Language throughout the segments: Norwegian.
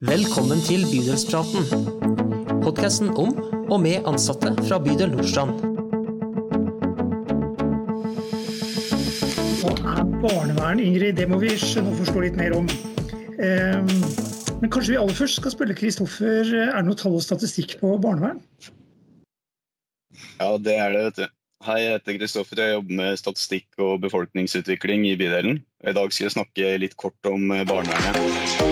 Velkommen til Bydelspraten. Podkasten om og med ansatte fra bydel Nordstrand. Hva er barnevern, Ingrid? Det må vi skjønne og forstå litt mer om. Ehm, Men kanskje vi aller først skal spørre Kristoffer, er det noe tall og statistikk på barnevern? Ja, det er det, vet du. Hei, jeg heter Kristoffer. Jeg jobber med statistikk og befolkningsutvikling i bydelen. I dag skal jeg snakke litt kort om eh, barnevernet.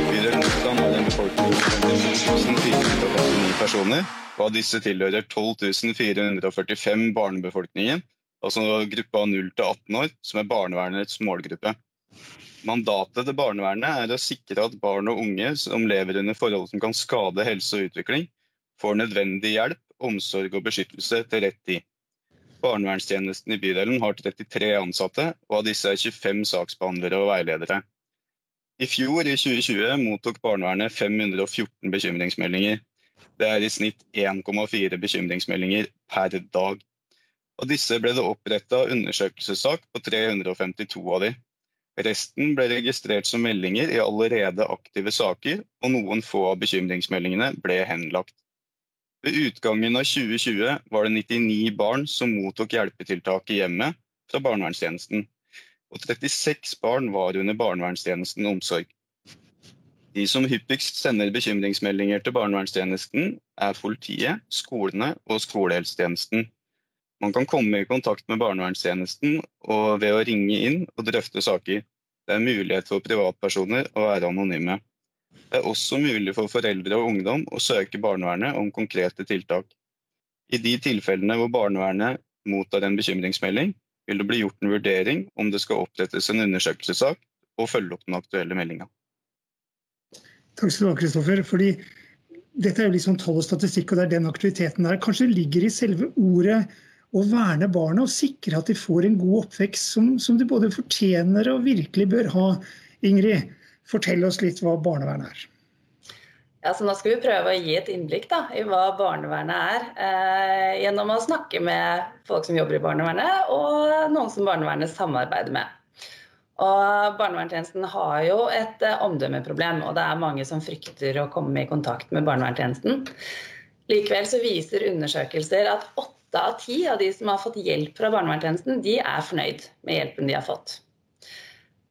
Bydelen Nordstrand har en befolkning på 5459 personer. Og av disse tilhører 12 445 barnebefolkningen, altså gruppa 0 til 18 år, som er barnevernets målgruppe. Mandatet til barnevernet er å sikre at barn og unge som lever under forhold som kan skade helse og utvikling, får nødvendig hjelp, omsorg og beskyttelse til rett tid. Barnevernstjenesten i bydelen har 33 ansatte, og av disse er 25 saksbehandlere og veiledere. I fjor, i 2020, mottok barnevernet 514 bekymringsmeldinger. Det er i snitt 1,4 bekymringsmeldinger per dag. Av disse ble det oppretta undersøkelsessak på 352 av de. Resten ble registrert som meldinger i allerede aktive saker, og noen få av bekymringsmeldingene ble henlagt. Ved utgangen av 2020 var det 99 barn som mottok hjelpetiltak i hjemmet fra barnevernstjenesten, og 36 barn var under barnevernstjenesten omsorg. De som hyppigst sender bekymringsmeldinger til barnevernstjenesten, er politiet, skolene og skolehelsetjenesten. Man kan komme i kontakt med barnevernstjenesten ved å ringe inn og drøfte saker. Det er mulighet for privatpersoner å være anonyme. Det er også mulig for foreldre og ungdom å søke barnevernet om konkrete tiltak. I de tilfellene hvor barnevernet mottar en bekymringsmelding, vil det bli gjort en vurdering om det skal opprettes en undersøkelsessak og følge opp den aktuelle meldinga. Takk skal du ha, Kristoffer. fordi dette er jo liksom tall og statistikk, og det er den aktiviteten der. Kanskje ligger i selve ordet å verne barna og sikre at de får en god oppvekst som, som de både fortjener og virkelig bør ha. Ingrid, fortell oss litt hva barnevernet er. Ja, nå skal vi prøve å gi et innblikk da, i hva barnevernet er, eh, gjennom å snakke med folk som jobber i barnevernet, og noen som barnevernet samarbeider med. Og Barnevernstjenesten har jo et eh, omdømmeproblem, og det er mange som frykter å komme i kontakt med barnevernstjenesten. Likevel så viser undersøkelser at åtte av ti av de som har fått hjelp fra barnevernstjenesten, de er fornøyd med hjelpen de har fått.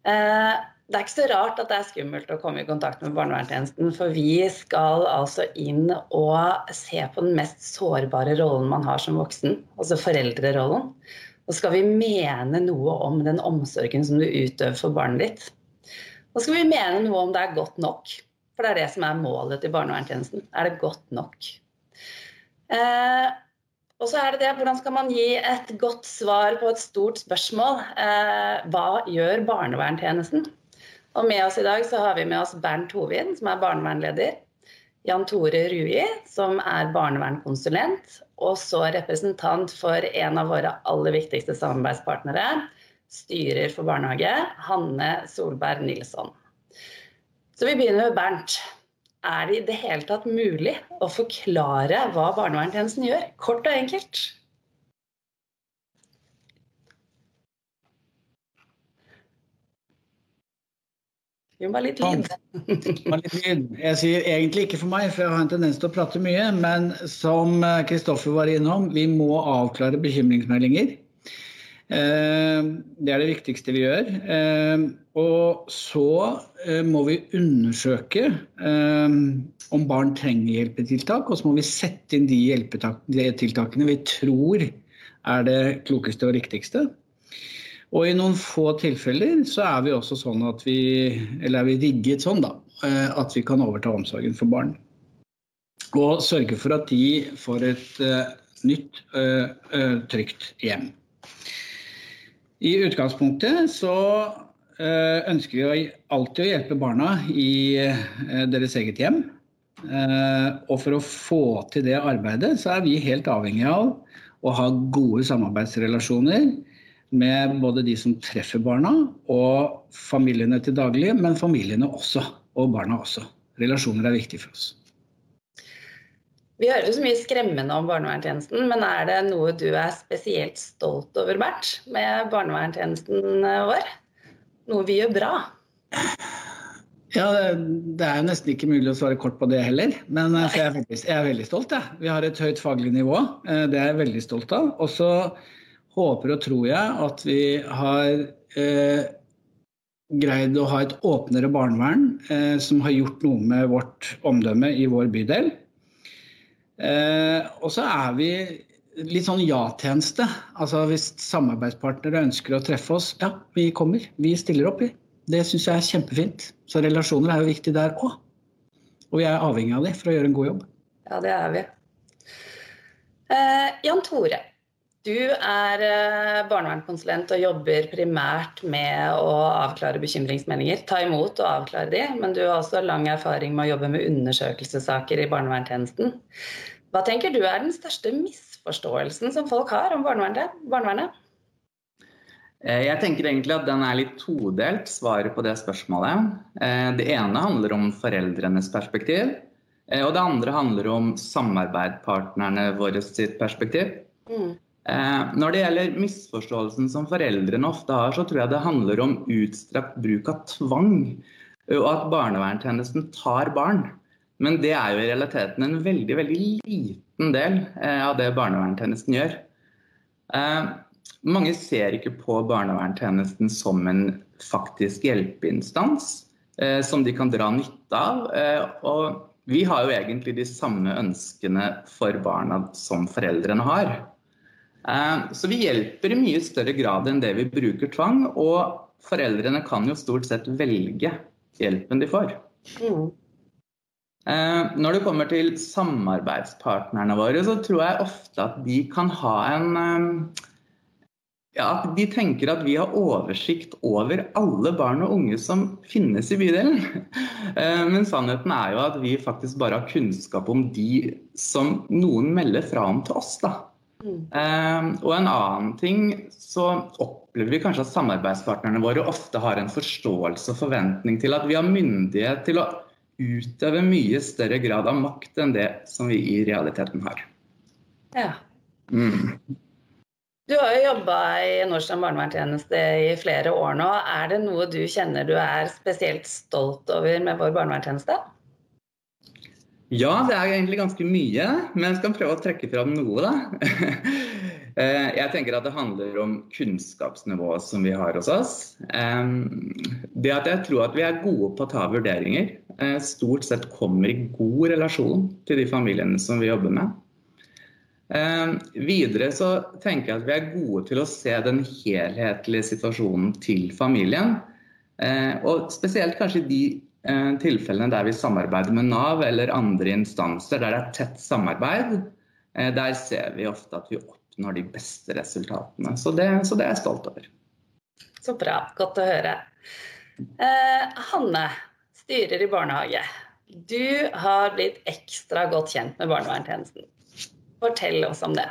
Eh, det er ikke så rart at det er skummelt å komme i kontakt med barnevernstjenesten, for vi skal altså inn og se på den mest sårbare rollen man har som voksen, altså foreldrerollen. Og skal vi mene noe om den omsorgen som du utøver for barnet ditt. Og skal vi mene noe om det er godt nok, for det er det som er målet til barnevernstjenesten. Er det godt nok? Eh, og så er det det, hvordan skal man gi et godt svar på et stort spørsmål? Eh, hva gjør barnevernstjenesten? Og med oss i dag så har vi med oss Bernt Hovin, som er barnevernleder. Jan Tore Rui, som er barnevernkonsulent. Og så representant for en av våre aller viktigste samarbeidspartnere, styrer for barnehage, Hanne Solberg Nilsson. Så vi begynner med Bernt. Er det i det hele tatt mulig å forklare hva barnevernstjenesten gjør, kort og enkelt? Jo, bare litt lyd. Jeg sier egentlig ikke for meg, for jeg har en tendens til å prate mye. Men som Kristoffer var innom, vi må avklare bekymringsmeldinger. Det er det viktigste vi gjør. Og så må vi undersøke om barn trenger hjelpetiltak, og så må vi sette inn de hjelpetiltakene vi tror er det klokeste og riktigste. Og i noen få tilfeller så er vi også sånn at vi, eller er vi rigget sånn da, at vi kan overta omsorgen for barn. Og sørge for at de får et uh, nytt, uh, uh, trygt hjem. I utgangspunktet så ønsker vi alltid å hjelpe barna i deres eget hjem. Og for å få til det arbeidet så er vi helt avhengig av å ha gode samarbeidsrelasjoner med både de som treffer barna og familiene til daglig, men familiene også, og barna også. Relasjoner er viktig for oss. Vi hører så mye skremmende om barnevernstjenesten, men er det noe du er spesielt stolt over, Bert, med barnevernstjenesten vår? Noe vi gjør bra? Ja, Det er jo nesten ikke mulig å svare kort på det heller. Men jeg er veldig, jeg er veldig stolt. Jeg. Vi har et høyt faglig nivå. Det er jeg veldig stolt av. Og så håper og tror jeg at vi har eh, greid å ha et åpnere barnevern eh, som har gjort noe med vårt omdømme i vår bydel. Eh, og så er vi litt sånn ja-tjeneste. Altså hvis samarbeidspartnere ønsker å treffe oss, ja, vi kommer. Vi stiller opp, vi. Det syns jeg er kjempefint. Så relasjoner er jo viktig der òg. Og vi er avhengig av det for å gjøre en god jobb. Ja, det er vi. Eh, Jan Tore, du er eh, barnevernskonsulent og jobber primært med å avklare bekymringsmeldinger. Ta imot og avklare de, men du har også lang erfaring med å jobbe med undersøkelsessaker i barnevernstjenesten. Hva tenker du er den største misforståelsen som folk har om barnevernet? Eh, jeg tenker egentlig at den er litt todelt, svaret på det spørsmålet. Eh, det ene handler om foreldrenes perspektiv. Og det andre handler om samarbeidspartnerne våre sitt perspektiv. Mm. Eh, når det gjelder misforståelsen som foreldrene ofte har, så tror jeg det handler om utstrakt bruk av tvang. Og at barnevernstjenesten tar barn. Men det er jo i realiteten en veldig veldig liten del eh, av det barnevernstjenesten gjør. Eh, mange ser ikke på barnevernstjenesten som en faktisk hjelpeinstans som de kan dra nytte av. Og vi har jo egentlig de samme ønskene for barna som foreldrene har. Eh, så vi hjelper i mye større grad enn det vi bruker tvang. Og foreldrene kan jo stort sett velge hjelpen de får. Mm. Eh, når det kommer til samarbeidspartnerne våre, så tror jeg ofte at de kan ha en ja, At De tenker at vi har oversikt over alle barn og unge som finnes i bydelen. Men sannheten er jo at vi faktisk bare har kunnskap om de som noen melder fra om til oss. da. Mm. og en annen ting så opplever vi kanskje at samarbeidspartnerne våre ofte har en forståelse og forventning til at vi har myndighet til å utøve mye større grad av makt enn det som vi i realiteten har. Ja. Mm. Du har jo jobba i Nordstrand barnevernstjeneste i flere år nå. Er det noe du kjenner du er spesielt stolt over med vår barnevernstjeneste? Ja, det er egentlig ganske mye, men jeg skal prøve å trekke fram noe, da. Eh, jeg tenker at det handler om kunnskapsnivået som vi har hos oss. Det at jeg tror at vi er gode på å ta vurderinger, eh, stort sett kommer i god relasjon til de familiene som vi jobber med. Videre så tenker jeg at vi er gode til å se den helhetlige situasjonen til familien. Eh, og spesielt kanskje de tilfellene der vi samarbeider med Nav eller andre instanser der det er tett samarbeid, eh, der ser vi ofte at vi oppnår de beste resultatene. Så det, så det er jeg stolt over. Så bra. Godt å høre. Eh, Hanne, styrer i barnehage. Du har blitt ekstra godt kjent med barnevernstjenesten. Fortell oss om det.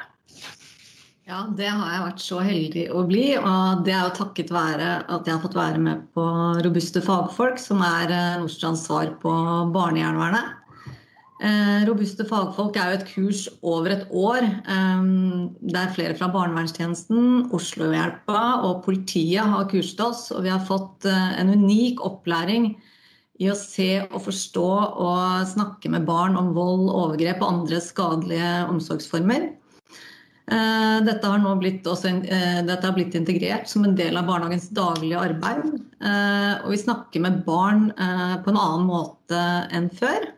Ja, det har jeg vært så heldig å bli. Og det er jo takket være at jeg har fått være med på Robuste fagfolk, som er eh, Nordstrands svar på barnejernvernet. Eh, robuste fagfolk er jo et kurs over et år eh, der flere fra barnevernstjenesten, Oslohjelpa og politiet har kurset oss. Og vi har fått eh, en unik opplæring i å se og forstå og snakke med barn om vold, overgrep og andre skadelige omsorgsformer. Eh, dette har blitt, også, eh, dette har blitt integrert som en del av barnehagens daglige arbeid. Eh, og vi snakker med barn på en annen måte enn før.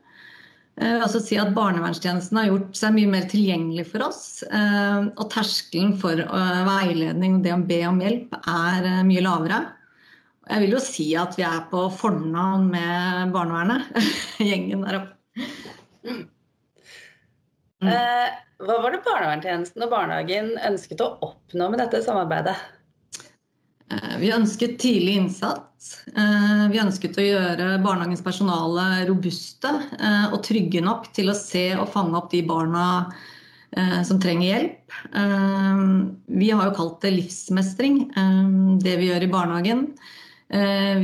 Altså si at Barnevernstjenesten har gjort seg mye mer tilgjengelig for oss. Og terskelen for veiledning og det å be om hjelp er mye lavere. Jeg vil jo si at vi er på fornavn med barnevernet, gjengen der oppe. Mm. Hva var det barnevernstjenesten og barnehagen ønsket å oppnå med dette samarbeidet? Eh, vi ønsket tidlig innsats. Eh, vi ønsket å gjøre barnehagens personale robuste eh, og trygge nok til å se og fange opp de barna som trenger hjelp. Vi har jo kalt det livsmestring, det vi gjør i barnehagen.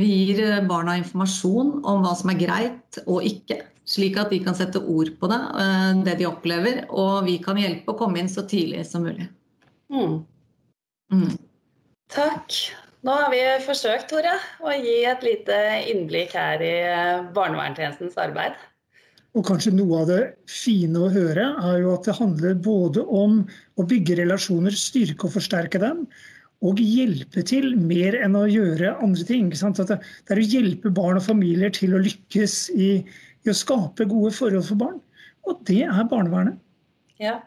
Vi gir barna informasjon om hva som er greit og ikke slik at de kan sette ord på det, eh, det de opplever. Og vi kan hjelpe å komme inn så tidlig som mulig. Mm. Mm. Takk. Nå har vi forsøkt Tore, å gi et lite innblikk her i barnevernstjenestens arbeid. Og kanskje noe av det fine å høre er jo at det handler både om å bygge relasjoner, styrke og forsterke dem, og hjelpe til mer enn å gjøre andre ting. Det, er å hjelpe barn og familier til å lykkes i, i, å skape gode forhold for barn. Og det er barnevernet. Ja.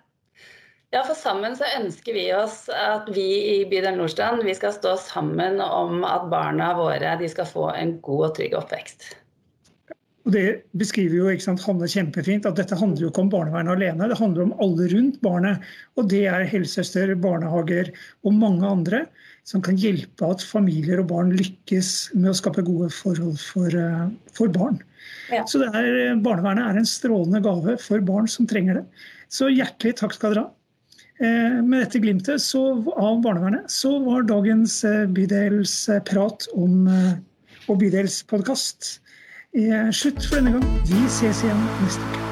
ja, for sammen så ønsker vi oss at vi i bydel Nordstrand vi skal stå sammen om at barna våre skal få en god og trygg oppvekst. Og Det beskriver jo ikke sant, Hanne kjempefint, at dette handler jo ikke om barnevernet alene. Det handler om alle rundt barnet. Og det er helsesøster, barnehager og mange andre som kan hjelpe at familier og barn lykkes med å skape gode forhold for, eh, for barn. Ja. Så er, barnevernet er en strålende gave for barn som trenger det. Så hjertelig takk skal dere ha. Eh, med dette glimtet så, av barnevernet så var dagens eh, bydelsprat om, og bydelspodkast slutt for denne gang. Vi ses igjen neste uke.